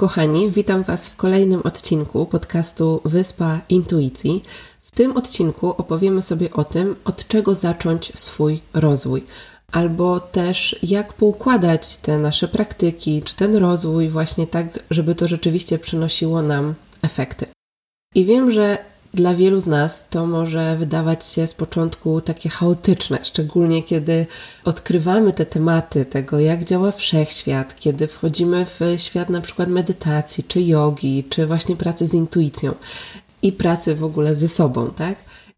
Kochani, witam Was w kolejnym odcinku podcastu Wyspa Intuicji. W tym odcinku opowiemy sobie o tym, od czego zacząć swój rozwój, albo też jak poukładać te nasze praktyki, czy ten rozwój właśnie tak, żeby to rzeczywiście przynosiło nam efekty. I wiem, że dla wielu z nas to może wydawać się z początku takie chaotyczne, szczególnie kiedy odkrywamy te tematy tego, jak działa wszechświat, kiedy wchodzimy w świat na przykład medytacji, czy jogi, czy właśnie pracy z intuicją i pracy w ogóle ze sobą, tak?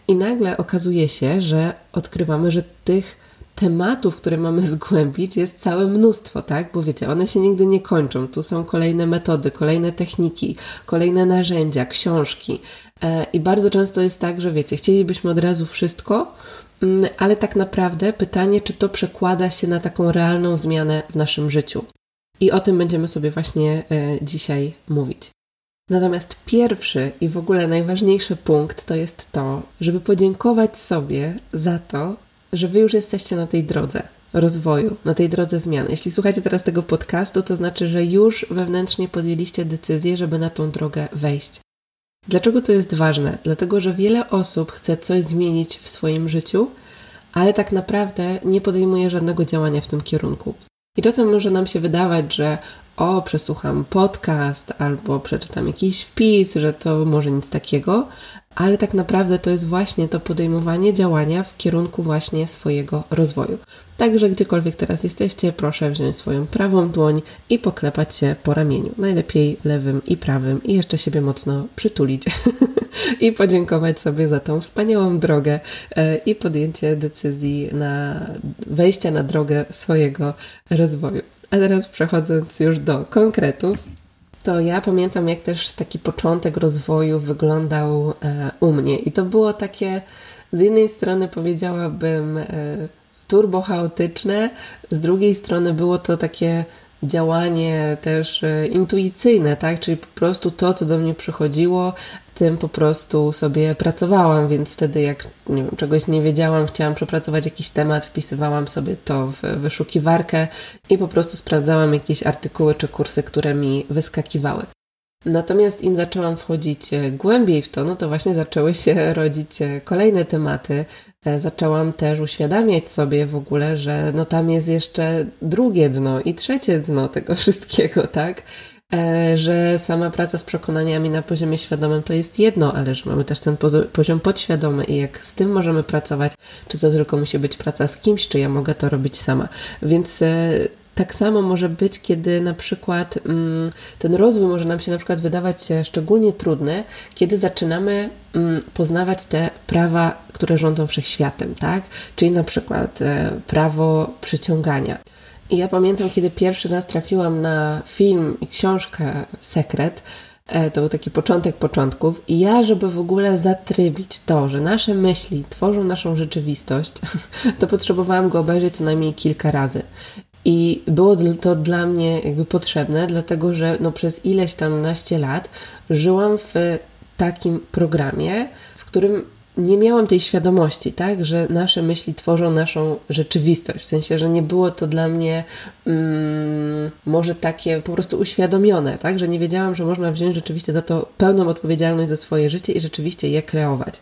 I nagle okazuje się, że odkrywamy, że tych tematów, które mamy zgłębić, jest całe mnóstwo, tak? Bo wiecie, one się nigdy nie kończą. Tu są kolejne metody, kolejne techniki, kolejne narzędzia, książki. E, I bardzo często jest tak, że wiecie, chcielibyśmy od razu wszystko, mm, ale tak naprawdę pytanie, czy to przekłada się na taką realną zmianę w naszym życiu. I o tym będziemy sobie właśnie e, dzisiaj mówić. Natomiast pierwszy i w ogóle najważniejszy punkt to jest to, żeby podziękować sobie za to, że Wy już jesteście na tej drodze rozwoju, na tej drodze zmian. Jeśli słuchacie teraz tego podcastu, to znaczy, że już wewnętrznie podjęliście decyzję, żeby na tą drogę wejść. Dlaczego to jest ważne? Dlatego, że wiele osób chce coś zmienić w swoim życiu, ale tak naprawdę nie podejmuje żadnego działania w tym kierunku. I czasem może nam się wydawać, że o, przesłucham podcast albo przeczytam jakiś wpis, że to może nic takiego, ale tak naprawdę to jest właśnie to podejmowanie działania w kierunku właśnie swojego rozwoju. Także gdziekolwiek teraz jesteście, proszę wziąć swoją prawą dłoń i poklepać się po ramieniu. Najlepiej lewym i prawym i jeszcze siebie mocno przytulić i podziękować sobie za tą wspaniałą drogę e, i podjęcie decyzji na wejście na drogę swojego rozwoju. A teraz przechodząc już do konkretów, to ja pamiętam, jak też taki początek rozwoju wyglądał e, u mnie. I to było takie, z jednej strony powiedziałabym, e, turbo chaotyczne, z drugiej strony było to takie działanie też e, intuicyjne, tak? Czyli po prostu to, co do mnie przychodziło, tym po prostu sobie pracowałam, więc wtedy jak nie wiem, czegoś nie wiedziałam, chciałam przepracować jakiś temat, wpisywałam sobie to w wyszukiwarkę i po prostu sprawdzałam jakieś artykuły czy kursy, które mi wyskakiwały. Natomiast im zaczęłam wchodzić e, głębiej w to, no to właśnie zaczęły się rodzić e, kolejne tematy. E, zaczęłam też uświadamiać sobie w ogóle, że no tam jest jeszcze drugie dno i trzecie dno tego wszystkiego, tak? Że sama praca z przekonaniami na poziomie świadomym to jest jedno, ale że mamy też ten poziom podświadomy i jak z tym możemy pracować, czy to tylko musi być praca z kimś, czy ja mogę to robić sama. Więc tak samo może być, kiedy na przykład mm, ten rozwój może nam się na przykład wydawać szczególnie trudny, kiedy zaczynamy mm, poznawać te prawa, które rządzą wszechświatem, tak? Czyli na przykład e, prawo przyciągania. I ja pamiętam, kiedy pierwszy raz trafiłam na film i książkę Sekret, e, to był taki początek początków. I ja, żeby w ogóle zatrybić to, że nasze myśli tworzą naszą rzeczywistość, to potrzebowałam go obejrzeć co najmniej kilka razy. I było to dla mnie jakby potrzebne, dlatego że no przez ileś tam naście lat żyłam w takim programie, w którym nie miałam tej świadomości, tak, że nasze myśli tworzą naszą rzeczywistość. W sensie, że nie było to dla mnie mm, może takie po prostu uświadomione, tak, że nie wiedziałam, że można wziąć rzeczywiście za to pełną odpowiedzialność za swoje życie i rzeczywiście je kreować.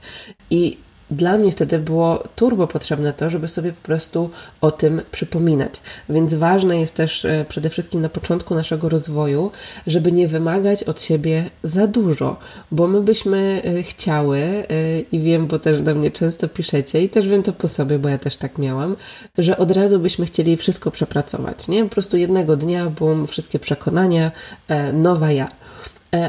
I dla mnie wtedy było turbo potrzebne to, żeby sobie po prostu o tym przypominać. Więc ważne jest też e, przede wszystkim na początku naszego rozwoju, żeby nie wymagać od siebie za dużo, bo my byśmy e, chciały e, i wiem, bo też do mnie często piszecie i też wiem to po sobie, bo ja też tak miałam, że od razu byśmy chcieli wszystko przepracować, nie? Po prostu jednego dnia, bum, wszystkie przekonania, nowa ja.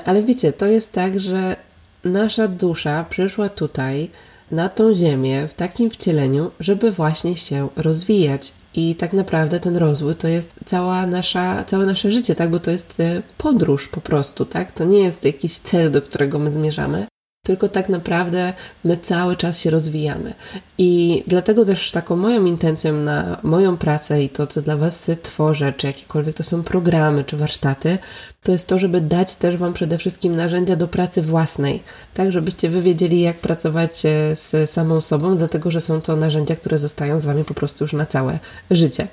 Ale wiecie, to jest tak, że nasza dusza przyszła tutaj na tą ziemię w takim wcieleniu, żeby właśnie się rozwijać. I tak naprawdę ten rozwój to jest cała nasza, całe nasze życie, tak? Bo to jest e, podróż po prostu, tak? To nie jest jakiś cel, do którego my zmierzamy, tylko tak naprawdę my cały czas się rozwijamy. I dlatego też taką moją intencją na moją pracę i to, co dla Was tworzę, czy jakiekolwiek to są programy, czy warsztaty, to jest to, żeby dać też Wam przede wszystkim narzędzia do pracy własnej, tak, żebyście Wy wiedzieli, jak pracować e, z samą sobą, dlatego że są to narzędzia, które zostają z Wami po prostu już na całe życie.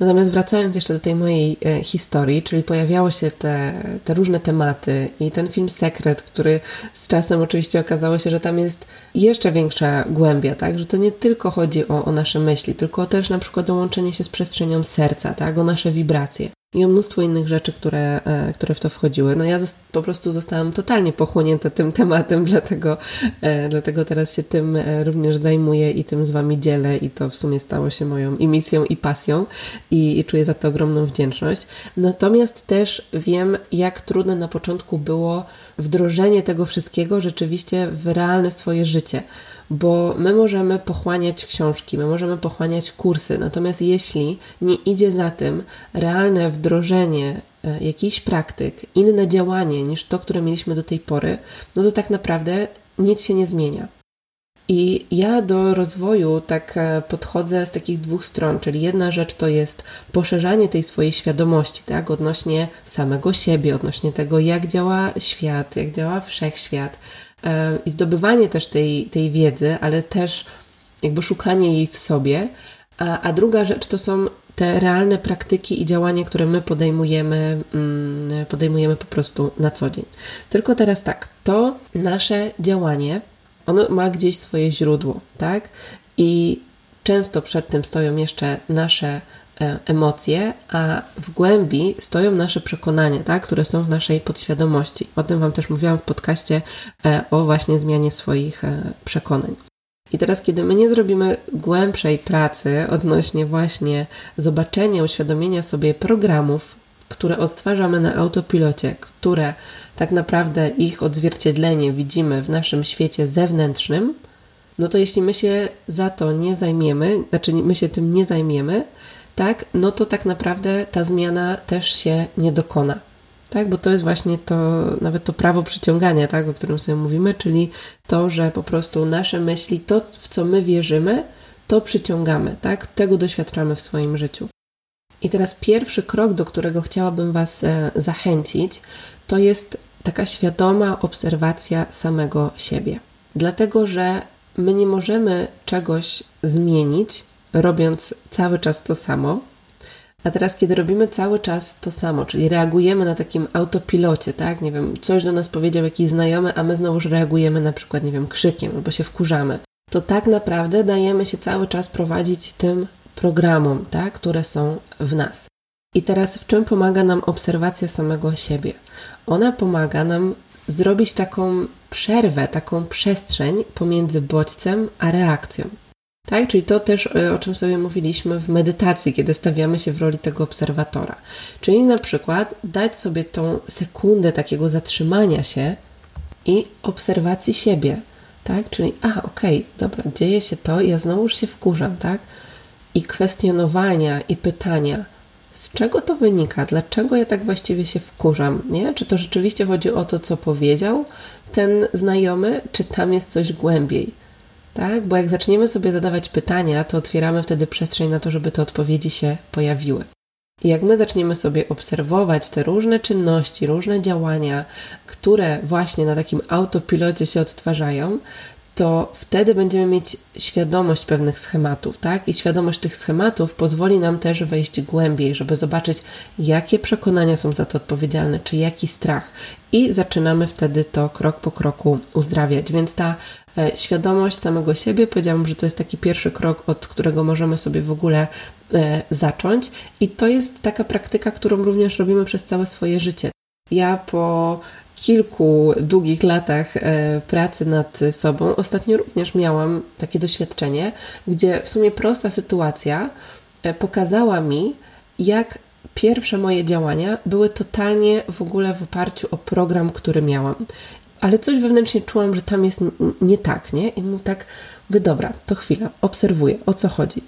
Natomiast wracając jeszcze do tej mojej e, historii, czyli pojawiało się te, te różne tematy i ten film Sekret, który z czasem oczywiście okazało się, że tam jest jeszcze większa głębia, tak? Że to nie tylko chodzi o, o nasze myśli, tylko też na przykład o łączenie się z przestrzenią serca, tak? O nasze wibracje i o mnóstwo innych rzeczy, które, e, które w to wchodziły. No ja po prostu zostałam totalnie pochłonięta tym tematem, dlatego, e, dlatego teraz się tym e, również zajmuję i tym z Wami dzielę i to w sumie stało się moją i misją i pasją i, i czuję za to ogromną wdzięczność. Natomiast też wiem, jak trudne na początku było wdrożenie tego wszystkiego rzeczywiście w realne swoje życie bo my możemy pochłaniać książki, my możemy pochłaniać kursy, natomiast jeśli nie idzie za tym realne wdrożenie e, jakichś praktyk, inne działanie niż to, które mieliśmy do tej pory, no to tak naprawdę nic się nie zmienia. I ja do rozwoju tak e, podchodzę z takich dwóch stron, czyli jedna rzecz to jest poszerzanie tej swojej świadomości, tak, odnośnie samego siebie, odnośnie tego, jak działa świat, jak działa wszechświat, i zdobywanie też tej, tej wiedzy, ale też jakby szukanie jej w sobie. A, a druga rzecz to są te realne praktyki i działania, które my podejmujemy, mm, podejmujemy po prostu na co dzień. Tylko teraz tak, to nasze działanie, ono ma gdzieś swoje źródło, tak? I często przed tym stoją jeszcze nasze E, emocje, a w głębi stoją nasze przekonania, tak, które są w naszej podświadomości. O tym Wam też mówiłam w podcaście e, o właśnie zmianie swoich e, przekonań. I teraz, kiedy my nie zrobimy głębszej pracy odnośnie właśnie zobaczenia, uświadomienia sobie programów, które odtwarzamy na autopilocie, które tak naprawdę ich odzwierciedlenie widzimy w naszym świecie zewnętrznym, no to jeśli my się za to nie zajmiemy, znaczy my się tym nie zajmiemy, tak, no to tak naprawdę ta zmiana też się nie dokona. Tak, bo to jest właśnie to, nawet to prawo przyciągania, tak, o którym sobie mówimy, czyli to, że po prostu nasze myśli, to w co my wierzymy, to przyciągamy, tak, tego doświadczamy w swoim życiu. I teraz pierwszy krok, do którego chciałabym Was e, zachęcić, to jest taka świadoma obserwacja samego siebie. Dlatego, że my nie możemy czegoś zmienić, robiąc cały czas to samo. A teraz, kiedy robimy cały czas to samo, czyli reagujemy na takim autopilocie, tak? Nie wiem, coś do nas powiedział jakiś znajomy, a my znowuż reagujemy na przykład, nie wiem, krzykiem albo się wkurzamy, to tak naprawdę dajemy się cały czas prowadzić tym programom, tak? Które są w nas. I teraz w czym pomaga nam obserwacja samego siebie? Ona pomaga nam zrobić taką przerwę, taką przestrzeń pomiędzy bodźcem a reakcją. Tak, czyli to też, e, o czym sobie mówiliśmy w medytacji, kiedy stawiamy się w roli tego obserwatora. Czyli na przykład dać sobie tą sekundę takiego zatrzymania się i obserwacji siebie, tak? Czyli, a, okej, okay, dobra, dzieje się to, ja znowuż się wkurzam, tak? I kwestionowania i pytania, z czego to wynika? Dlaczego ja tak właściwie się wkurzam? Nie? Czy to rzeczywiście chodzi o to, co powiedział ten znajomy, czy tam jest coś głębiej? Tak? Bo jak zaczniemy sobie zadawać pytania, to otwieramy wtedy przestrzeń na to, żeby te odpowiedzi się pojawiły. I jak my zaczniemy sobie obserwować te różne czynności, różne działania, które właśnie na takim autopilocie się odtwarzają, to wtedy będziemy mieć świadomość pewnych schematów, tak? I świadomość tych schematów pozwoli nam też wejść głębiej, żeby zobaczyć, jakie przekonania są za to odpowiedzialne, czy jaki strach. I zaczynamy wtedy to krok po kroku uzdrawiać. Więc ta e, świadomość samego siebie, powiedziałam, że to jest taki pierwszy krok, od którego możemy sobie w ogóle e, zacząć. I to jest taka praktyka, którą również robimy przez całe swoje życie. Ja po kilku długich latach e, pracy nad sobą ostatnio również miałam takie doświadczenie, gdzie w sumie prosta sytuacja e, pokazała mi, jak pierwsze moje działania były totalnie w ogóle w oparciu o program, który miałam. ale coś wewnętrznie czułam, że tam jest nie tak, nie? I mu tak, mówię, dobra, to chwila, obserwuję, o co chodzi.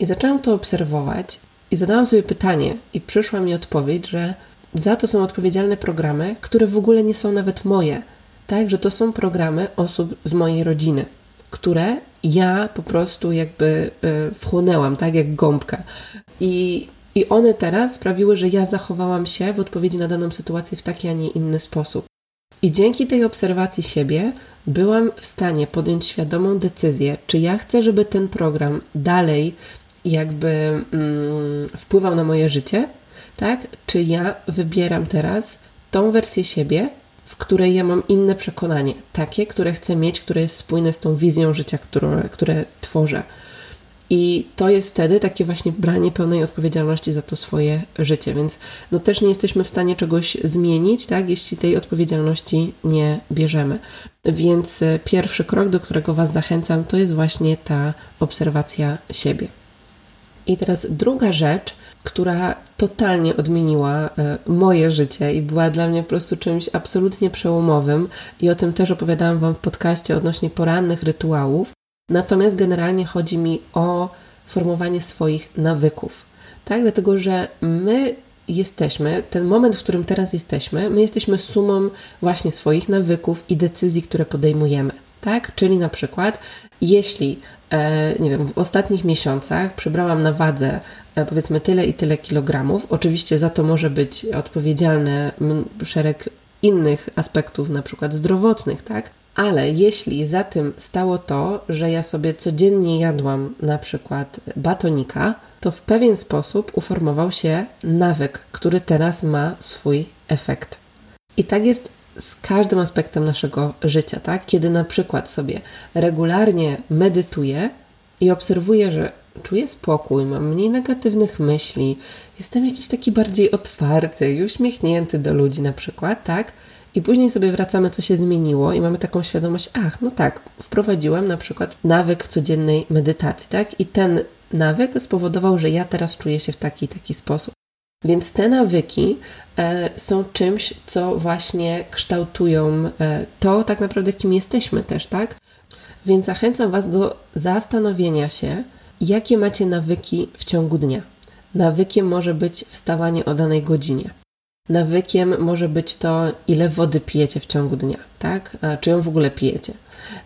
I zaczęłam to obserwować i zadałam sobie pytanie i przyszła mi odpowiedź, że za to są odpowiedzialne programy, które w ogóle nie są nawet moje. Tak, że to są programy osób z mojej rodziny, które ja po prostu jakby y, wchłonęłam, tak jak gąbka. I, I one teraz sprawiły, że ja zachowałam się w odpowiedzi na daną sytuację w taki, a nie inny sposób. I dzięki tej obserwacji siebie byłam w stanie podjąć świadomą decyzję, czy ja chcę, żeby ten program dalej jakby mm, wpływał na moje życie, tak? Czy ja wybieram teraz tą wersję siebie, w której ja mam inne przekonanie, takie, które chcę mieć, które jest spójne z tą wizją życia, które, tworzę. I to jest wtedy takie właśnie branie pełnej odpowiedzialności za to swoje życie, więc no też nie jesteśmy w stanie czegoś zmienić, tak, jeśli tej odpowiedzialności nie bierzemy. Więc e, pierwszy krok, do którego Was zachęcam, to jest właśnie ta obserwacja siebie. I teraz druga rzecz, która totalnie odmieniła e, moje życie i była dla mnie po prostu czymś absolutnie przełomowym, i o tym też opowiadałam Wam w podcaście odnośnie porannych rytuałów. Natomiast generalnie chodzi mi o formowanie swoich nawyków, tak? Dlatego, że my jesteśmy, ten moment, w którym teraz jesteśmy, my jesteśmy sumą właśnie swoich nawyków i decyzji, które podejmujemy. Tak? Czyli na przykład, jeśli nie wiem, w ostatnich miesiącach przybrałam na wadze e, powiedzmy tyle i tyle kilogramów. Oczywiście za to może być odpowiedzialny szereg innych aspektów, na przykład zdrowotnych, tak? Ale jeśli za tym stało to, że ja sobie codziennie jadłam na przykład batonika, to w pewien sposób uformował się nawyk, który teraz ma swój efekt. I tak jest z każdym aspektem naszego życia, tak? Kiedy na przykład sobie regularnie medytuję i obserwuję, że czuję spokój, mam mniej negatywnych myśli, jestem jakiś taki bardziej otwarty i uśmiechnięty do ludzi na przykład, tak? I później sobie wracamy, co się zmieniło, i mamy taką świadomość, ach, no tak, wprowadziłem na przykład nawyk codziennej medytacji, tak? I ten nawyk spowodował, że ja teraz czuję się w taki taki sposób. Więc te nawyki e, są czymś, co właśnie kształtują e, to, tak naprawdę, kim jesteśmy też, tak? Więc zachęcam Was do zastanowienia się, jakie macie nawyki w ciągu dnia. Nawykiem może być wstawanie o danej godzinie. Nawykiem może być to, ile wody pijecie w ciągu dnia, tak? A czy ją w ogóle pijecie.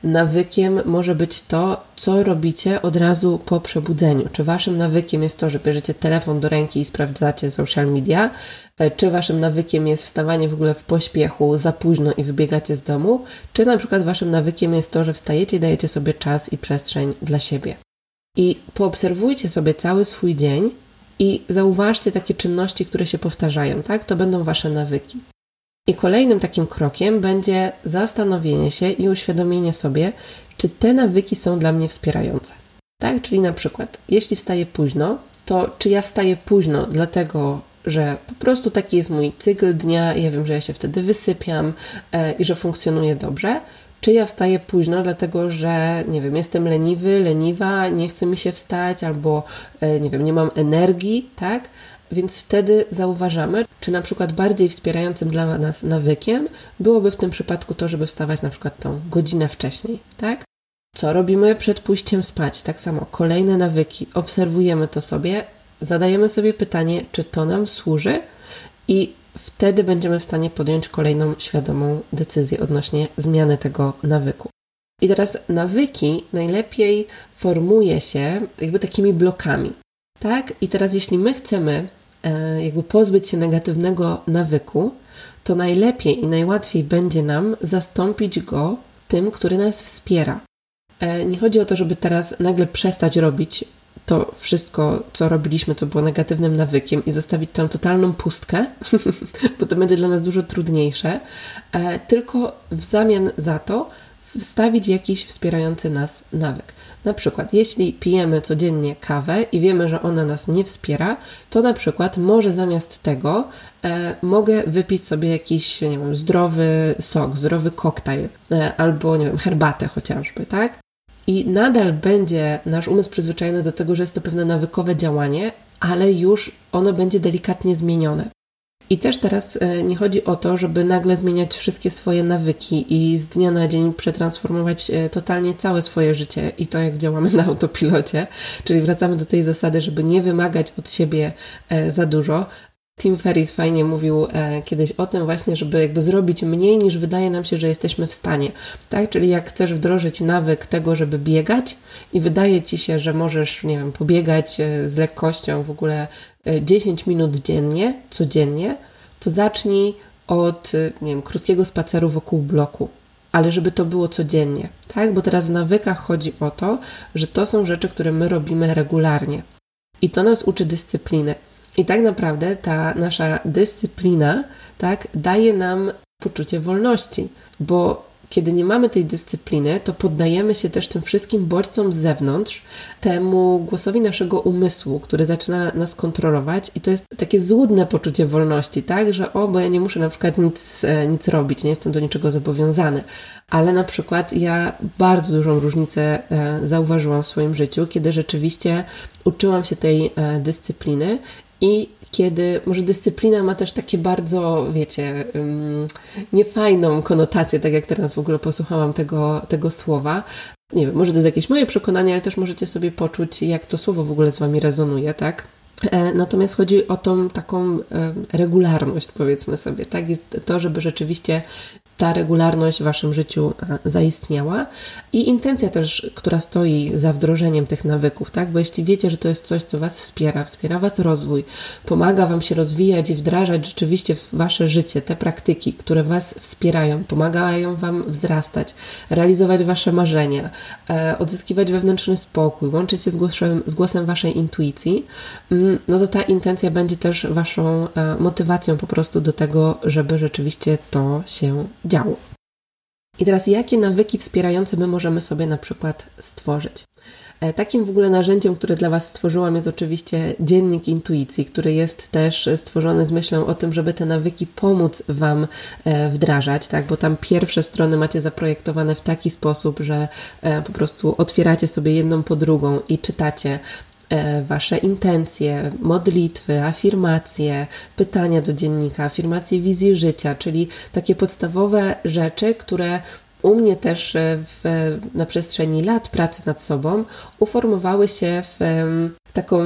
Nawykiem może być to, co robicie od razu po przebudzeniu. Czy waszym nawykiem jest to, że bierzecie telefon do ręki i sprawdzacie social media, e, czy waszym nawykiem jest wstawanie w ogóle w pośpiechu za późno i wybiegacie z domu, czy na przykład waszym nawykiem jest to, że wstajecie i dajecie sobie czas i przestrzeń dla siebie. I poobserwujcie sobie cały swój dzień i zauważcie takie czynności, które się powtarzają, tak? To będą wasze nawyki. I kolejnym takim krokiem będzie zastanowienie się i uświadomienie sobie, czy te nawyki są dla mnie wspierające. Tak, czyli na przykład, jeśli wstaję późno, to czy ja wstaję późno dlatego, że po prostu taki jest mój cykl dnia, ja wiem, że ja się wtedy wysypiam e, i że funkcjonuje dobrze, czy ja wstaję późno, dlatego że, nie wiem, jestem leniwy, leniwa, nie chce mi się wstać, albo, e, nie wiem, nie mam energii, tak? Więc wtedy zauważamy, czy na przykład bardziej wspierającym dla nas nawykiem byłoby w tym przypadku to, żeby wstawać na przykład tą godzinę wcześniej, tak? Co robimy przed pójściem spać? Tak samo, kolejne nawyki, obserwujemy to sobie, zadajemy sobie pytanie, czy to nam służy i wtedy będziemy w stanie podjąć kolejną świadomą decyzję odnośnie zmiany tego nawyku. I teraz nawyki najlepiej formuje się jakby takimi blokami. Tak? I teraz jeśli my chcemy E, jakby pozbyć się negatywnego nawyku, to najlepiej i najłatwiej będzie nam zastąpić go tym, który nas wspiera. E, nie chodzi o to, żeby teraz nagle przestać robić to wszystko, co robiliśmy, co było negatywnym nawykiem i zostawić tam totalną pustkę, bo to będzie dla nas dużo trudniejsze, e, tylko w zamian za to wstawić jakiś wspierający nas nawyk. Na przykład, jeśli pijemy codziennie kawę i wiemy, że ona nas nie wspiera, to na przykład może zamiast tego e, mogę wypić sobie jakiś, nie wiem, zdrowy sok, zdrowy koktajl e, albo, nie wiem, herbatę chociażby, tak? I nadal będzie nasz umysł przyzwyczajony do tego, że jest to pewne nawykowe działanie, ale już ono będzie delikatnie zmienione. I też teraz e, nie chodzi o to, żeby nagle zmieniać wszystkie swoje nawyki i z dnia na dzień przetransformować e, totalnie całe swoje życie i to, jak działamy na autopilocie. Czyli wracamy do tej zasady, żeby nie wymagać od siebie e, za dużo, Tim Ferriss fajnie mówił e, kiedyś o tym właśnie, żeby jakby zrobić mniej niż wydaje nam się, że jesteśmy w stanie, tak? Czyli jak chcesz wdrożyć nawyk tego, żeby biegać i wydaje Ci się, że możesz, nie wiem, pobiegać e, z lekkością w ogóle 10 e, minut dziennie, codziennie, to zacznij od, e, nie wiem, krótkiego spaceru wokół bloku, ale żeby to było codziennie, tak? Bo teraz w nawykach chodzi o to, że to są rzeczy, które my robimy regularnie. I to nas uczy dyscypliny. I tak naprawdę ta nasza dyscyplina, tak, daje nam poczucie wolności, bo kiedy nie mamy tej dyscypliny, to poddajemy się też tym wszystkim bodźcom z zewnątrz, temu głosowi naszego umysłu, który zaczyna nas kontrolować, i to jest takie złudne poczucie wolności, tak, że o, bo ja nie muszę na przykład nic, e, nic robić, nie jestem do niczego zobowiązany. Ale na przykład ja bardzo dużą różnicę e, zauważyłam w swoim życiu, kiedy rzeczywiście uczyłam się tej e, dyscypliny i kiedy może dyscyplina ma też takie bardzo, wiecie, niefajną konotację, tak jak teraz w ogóle posłuchałam tego, tego słowa. Nie wiem, może to jest jakieś moje przekonanie, ale też możecie sobie poczuć, jak to słowo w ogóle z Wami rezonuje, tak? E, natomiast chodzi o tą taką e, regularność, powiedzmy sobie, tak? I to, żeby rzeczywiście ta regularność w Waszym życiu e, zaistniała i intencja też, która stoi za wdrożeniem tych nawyków, tak? Bo jeśli wiecie, że to jest coś, co Was wspiera, wspiera Was rozwój, pomaga Wam się rozwijać i wdrażać rzeczywiście w Wasze życie te praktyki, które Was wspierają, pomagają Wam wzrastać, realizować Wasze marzenia, e, odzyskiwać wewnętrzny spokój, łączyć się z głosem, z głosem Waszej intuicji, mm, no to ta intencja będzie też Waszą e, motywacją po prostu do tego, żeby rzeczywiście to się działo. I teraz, jakie nawyki wspierające my możemy sobie na przykład stworzyć? E, takim w ogóle narzędziem, które dla Was stworzyłam, jest oczywiście dziennik intuicji, który jest też stworzony z myślą o tym, żeby te nawyki pomóc Wam e, wdrażać, tak? Bo tam pierwsze strony macie zaprojektowane w taki sposób, że e, po prostu otwieracie sobie jedną po drugą i czytacie wasze intencje, modlitwy, afirmacje, pytania do dziennika, afirmacje wizji życia, czyli takie podstawowe rzeczy, które u mnie też e, w, na przestrzeni lat pracy nad sobą uformowały się w, w taką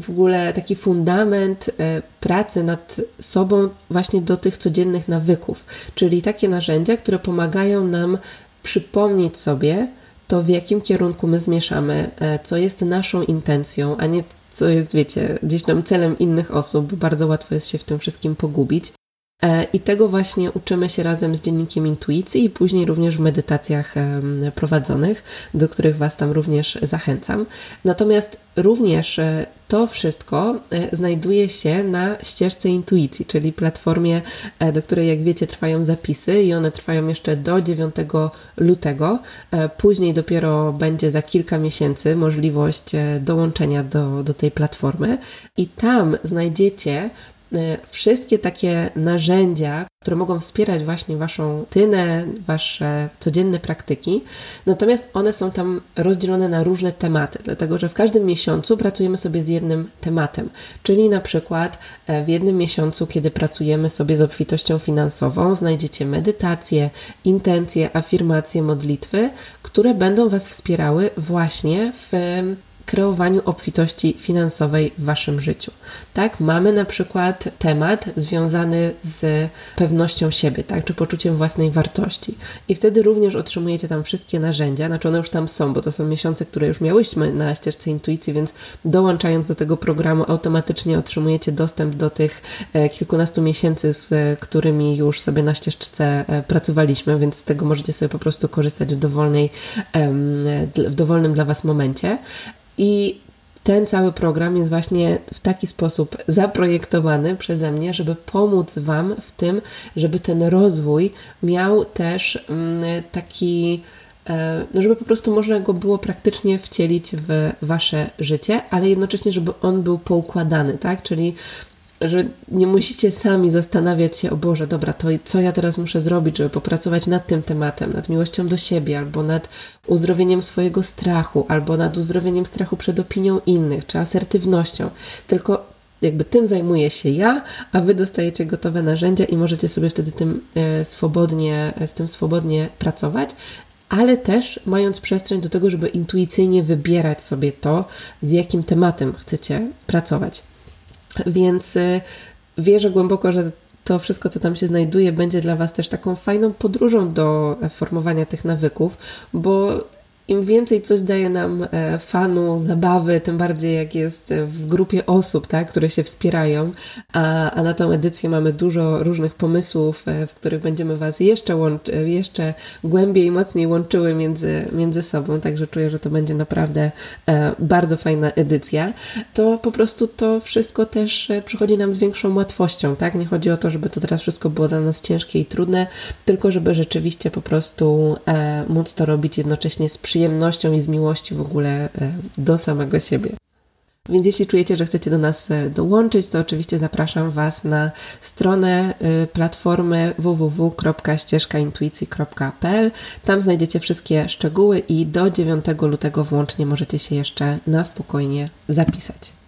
w ogóle taki fundament e, pracy nad sobą właśnie do tych codziennych nawyków, czyli takie narzędzia, które pomagają nam przypomnieć sobie, to w jakim kierunku my zmieszamy, e, co jest naszą intencją, a nie co jest, wiecie, gdzieś tam celem innych osób. Bardzo łatwo jest się w tym wszystkim pogubić. E, I tego właśnie uczymy się razem z dziennikiem intuicji i później również w medytacjach prowadzonych, do których Was tam również zachęcam. Natomiast również e, to wszystko e, znajduje się na ścieżce intuicji, czyli platformie, do której, jak wiecie, trwają zapisy i one trwają jeszcze do 9 lutego. Później dopiero będzie za kilka miesięcy możliwość dołączenia do, do tej platformy, i tam znajdziecie wszystkie takie narzędzia, które mogą wspierać właśnie Waszą tynę, Wasze codzienne praktyki, natomiast one są tam rozdzielone na różne tematy, dlatego że w każdym miesiącu pracujemy sobie z jednym tematem, czyli na przykład e, w jednym miesiącu, kiedy pracujemy sobie z obfitością finansową, znajdziecie medytacje, intencje, afirmacje, modlitwy, które będą Was wspierały właśnie w kreowaniu obfitości finansowej w Waszym życiu. Tak, mamy na przykład temat związany z pewnością siebie, tak, czy poczuciem własnej wartości. I wtedy również otrzymujecie tam wszystkie narzędzia, znaczy one już tam są, bo to są miesiące, które już miałyśmy na ścieżce intuicji, więc dołączając do tego programu automatycznie otrzymujecie dostęp do tych e, kilkunastu miesięcy, z którymi już sobie na ścieżce e, pracowaliśmy, więc z tego możecie sobie po prostu korzystać w, dowolnej, w dowolnym dla Was momencie. I ten cały program jest właśnie w taki sposób zaprojektowany przeze mnie, żeby pomóc Wam w tym, żeby ten rozwój miał też mm, taki, e, no żeby po prostu można go było praktycznie wcielić w Wasze życie, ale jednocześnie, żeby on był poukładany, tak? Czyli że nie musicie sami zastanawiać się, o Boże, dobra, to co ja teraz muszę zrobić, żeby popracować nad tym tematem, nad miłością do siebie, albo nad uzdrowieniem swojego strachu, albo nad uzdrowieniem strachu przed opinią innych, czy asertywnością. Tylko jakby tym zajmuję się ja, a wy dostajecie gotowe narzędzia i możecie sobie wtedy tym e, swobodnie, z tym swobodnie pracować, ale też mając przestrzeń do tego, żeby intuicyjnie wybierać sobie to, z jakim tematem chcecie pracować. Więc y, wierzę głęboko, że to wszystko, co tam się znajduje, będzie dla Was też taką fajną podróżą do formowania tych nawyków, bo im więcej coś daje nam e, fanu, zabawy, tym bardziej jak jest w grupie osób, tak, które się wspierają, a, a na tą edycję mamy dużo różnych pomysłów, e, w których będziemy Was jeszcze, łączy, jeszcze głębiej i mocniej łączyły między, między sobą, także czuję, że to będzie naprawdę e, bardzo fajna edycja, to po prostu to wszystko też przychodzi nam z większą łatwością, tak? Nie chodzi o to, żeby to teraz wszystko było dla nas ciężkie i trudne, tylko żeby rzeczywiście po prostu móc to robić jednocześnie z przyjemnością przyjemnością i z miłości w ogóle e, do samego siebie. Więc jeśli czujecie, że chcecie do nas e, dołączyć, to oczywiście zapraszam Was na stronę e, platformy www.ścieżkaintuicji.pl. Tam znajdziecie wszystkie szczegóły i do 9 lutego włącznie możecie się jeszcze na spokojnie zapisać.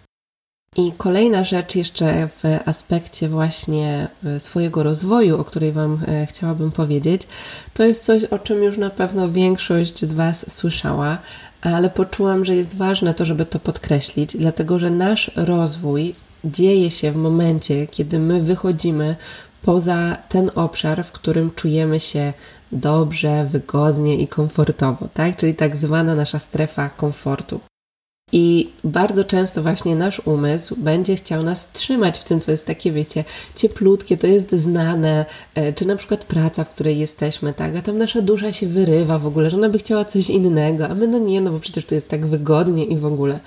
I kolejna rzecz jeszcze w aspekcie właśnie e, swojego rozwoju, o której Wam e, chciałabym powiedzieć, to jest coś, o czym już na pewno większość z Was słyszała, ale poczułam, że jest ważne to, żeby to podkreślić, dlatego że nasz rozwój dzieje się w momencie, kiedy my wychodzimy poza ten obszar, w którym czujemy się dobrze, wygodnie i komfortowo, tak? Czyli tak zwana nasza strefa komfortu. I bardzo często właśnie nasz umysł będzie chciał nas trzymać w tym, co jest takie, wiecie, cieplutkie, to jest znane, e, czy na przykład praca, w której jesteśmy, tak, a tam nasza dusza się wyrywa w ogóle, że ona by chciała coś innego, a my no nie, no bo przecież to jest tak wygodnie i w ogóle.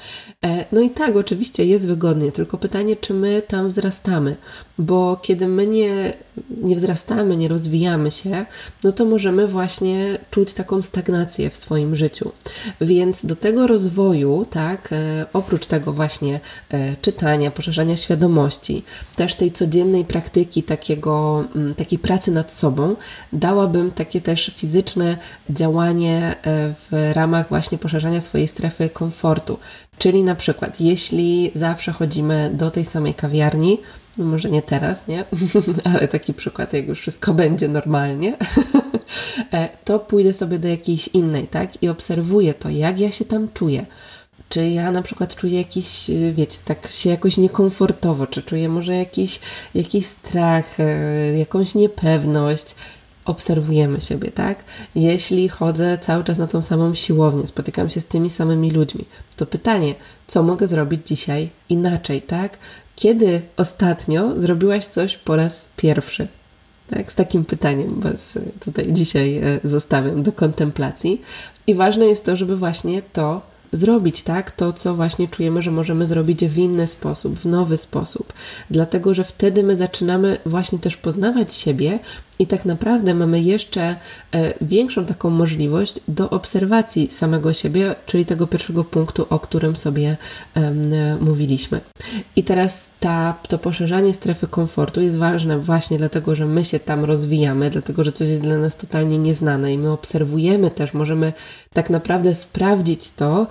E, no i tak, oczywiście jest wygodnie, tylko pytanie, czy my tam wzrastamy, bo kiedy my nie, nie wzrastamy, nie rozwijamy się, no to możemy właśnie czuć taką stagnację w swoim życiu. Więc do tego rozwoju, tak, e, oprócz tego właśnie e, czytania, poszerzania świadomości, też tej codziennej praktyki, takiego, mm, takiej pracy nad sobą, dałabym takie też fizyczne działanie e, w ramach właśnie poszerzania swojej strefy komfortu. Czyli na przykład, jeśli zawsze chodzimy do tej samej kawiarni, no może nie teraz, nie? Ale taki przykład, jak już wszystko będzie normalnie, to pójdę sobie do jakiejś innej, tak? I obserwuję to, jak ja się tam czuję. Czy ja na przykład czuję jakiś, e, wiecie, tak się jakoś niekomfortowo, czy czuję może jakiś, jakiś strach, e, jakąś niepewność, obserwujemy siebie, tak? Jeśli chodzę cały czas na tą samą siłownię, spotykam się z tymi samymi ludźmi, to pytanie, co mogę zrobić dzisiaj inaczej, tak? Kiedy ostatnio zrobiłaś coś po raz pierwszy? Tak, z takim pytaniem Was tutaj dzisiaj zostawiam do kontemplacji. I ważne jest to, żeby właśnie to zrobić, tak? To, co właśnie czujemy, że możemy zrobić w inny sposób, w nowy sposób. Dlatego, że wtedy my zaczynamy właśnie też poznawać siebie i tak naprawdę mamy jeszcze e, większą taką możliwość do obserwacji samego siebie, czyli tego pierwszego punktu, o którym sobie mówiliśmy. I teraz ta, to poszerzanie strefy komfortu jest ważne właśnie dlatego, że my się tam rozwijamy, dlatego, że coś jest dla nas totalnie nieznane i my obserwujemy też, możemy tak naprawdę sprawdzić to,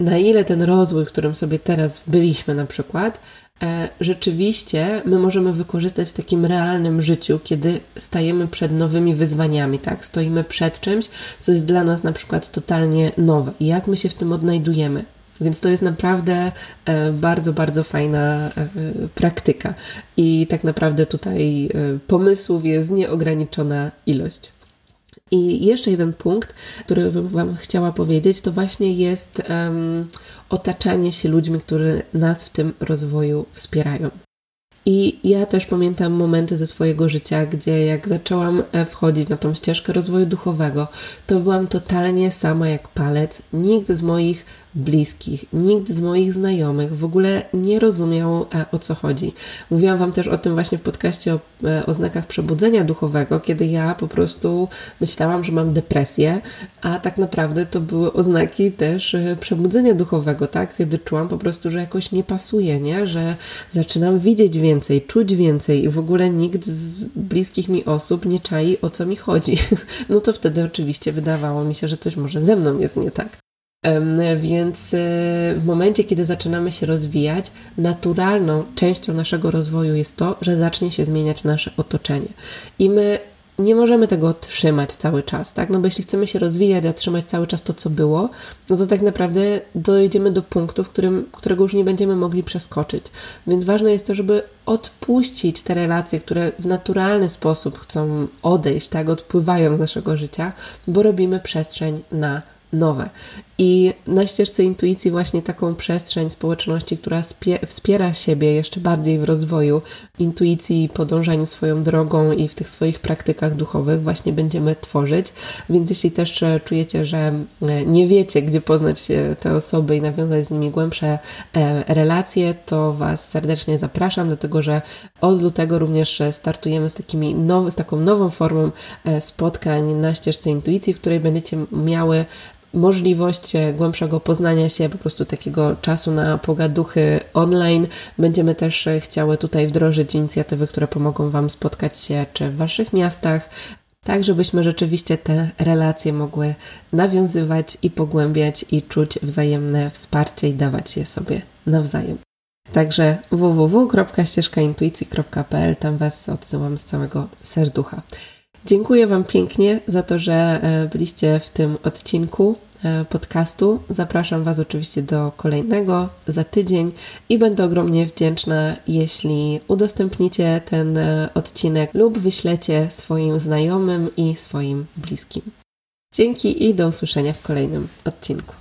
na ile ten rozwój, w którym sobie teraz byliśmy na przykład, rzeczywiście my możemy wykorzystać w takim realnym życiu, kiedy stajemy przed nowymi wyzwaniami, tak? Stoimy przed czymś, co jest dla nas na przykład totalnie nowe. I jak my się w tym odnajdujemy? Więc to jest naprawdę e, bardzo, bardzo fajna e, praktyka. I tak naprawdę tutaj pomysłów jest nieograniczona ilość. I jeszcze jeden punkt, który bym Wam chciała powiedzieć, to właśnie jest um, otaczanie się ludźmi, którzy nas w tym rozwoju wspierają. I ja też pamiętam momenty ze swojego życia, gdzie jak zaczęłam e, wchodzić na tą ścieżkę rozwoju duchowego, to byłam totalnie sama jak palec. Nikt z moich bliskich, nikt z moich znajomych w ogóle nie rozumiał e, o co chodzi. Mówiłam Wam też o tym właśnie w podcaście o, e, o znakach przebudzenia duchowego, kiedy ja po prostu myślałam, że mam depresję, a tak naprawdę to były oznaki też e, przebudzenia duchowego, tak? Kiedy czułam po prostu, że jakoś nie pasuje, nie? Że zaczynam widzieć więcej, czuć więcej i w ogóle nikt z bliskich mi osób nie czai o co mi chodzi. No to wtedy oczywiście wydawało mi się, że coś może ze mną jest nie tak. Więc y, w momencie, kiedy zaczynamy się rozwijać, naturalną częścią naszego rozwoju jest to, że zacznie się zmieniać nasze otoczenie. I my nie możemy tego trzymać cały czas, tak? No bo jeśli chcemy się rozwijać, a trzymać cały czas to, co było, no to tak naprawdę dojdziemy do punktu, w którym, którego już nie będziemy mogli przeskoczyć. Więc ważne jest to, żeby odpuścić te relacje, które w naturalny sposób chcą odejść, tak? Odpływają z naszego życia, bo robimy przestrzeń na nowe. I na ścieżce intuicji właśnie taką przestrzeń społeczności, która wspiera siebie jeszcze bardziej w rozwoju intuicji podążaniu swoją drogą i w tych swoich praktykach duchowych właśnie będziemy tworzyć. Więc jeśli też e, czujecie, że e, nie wiecie, gdzie poznać te osoby i nawiązać z nimi głębsze e, relacje, to Was serdecznie zapraszam, dlatego że od lutego również startujemy z, takimi now, z taką nową formą spotkań na ścieżce intuicji, w której będziecie miały możliwość głębszego poznania się, po prostu takiego czasu na pogaduchy online. Będziemy też chciały tutaj wdrożyć inicjatywy, które pomogą Wam spotkać się czy w Waszych miastach, tak żebyśmy rzeczywiście te relacje mogły nawiązywać i pogłębiać i czuć wzajemne wsparcie i dawać je sobie nawzajem. Także www.ścieżkaintuicji.pl tam Was odsyłam z całego serducha. Dziękuję Wam pięknie za to, że e, byliście w tym odcinku e, podcastu. Zapraszam Was oczywiście do kolejnego za tydzień i będę ogromnie wdzięczna, jeśli udostępnicie ten e, odcinek lub wyślecie swoim znajomym i swoim bliskim. Dzięki i do usłyszenia w kolejnym odcinku.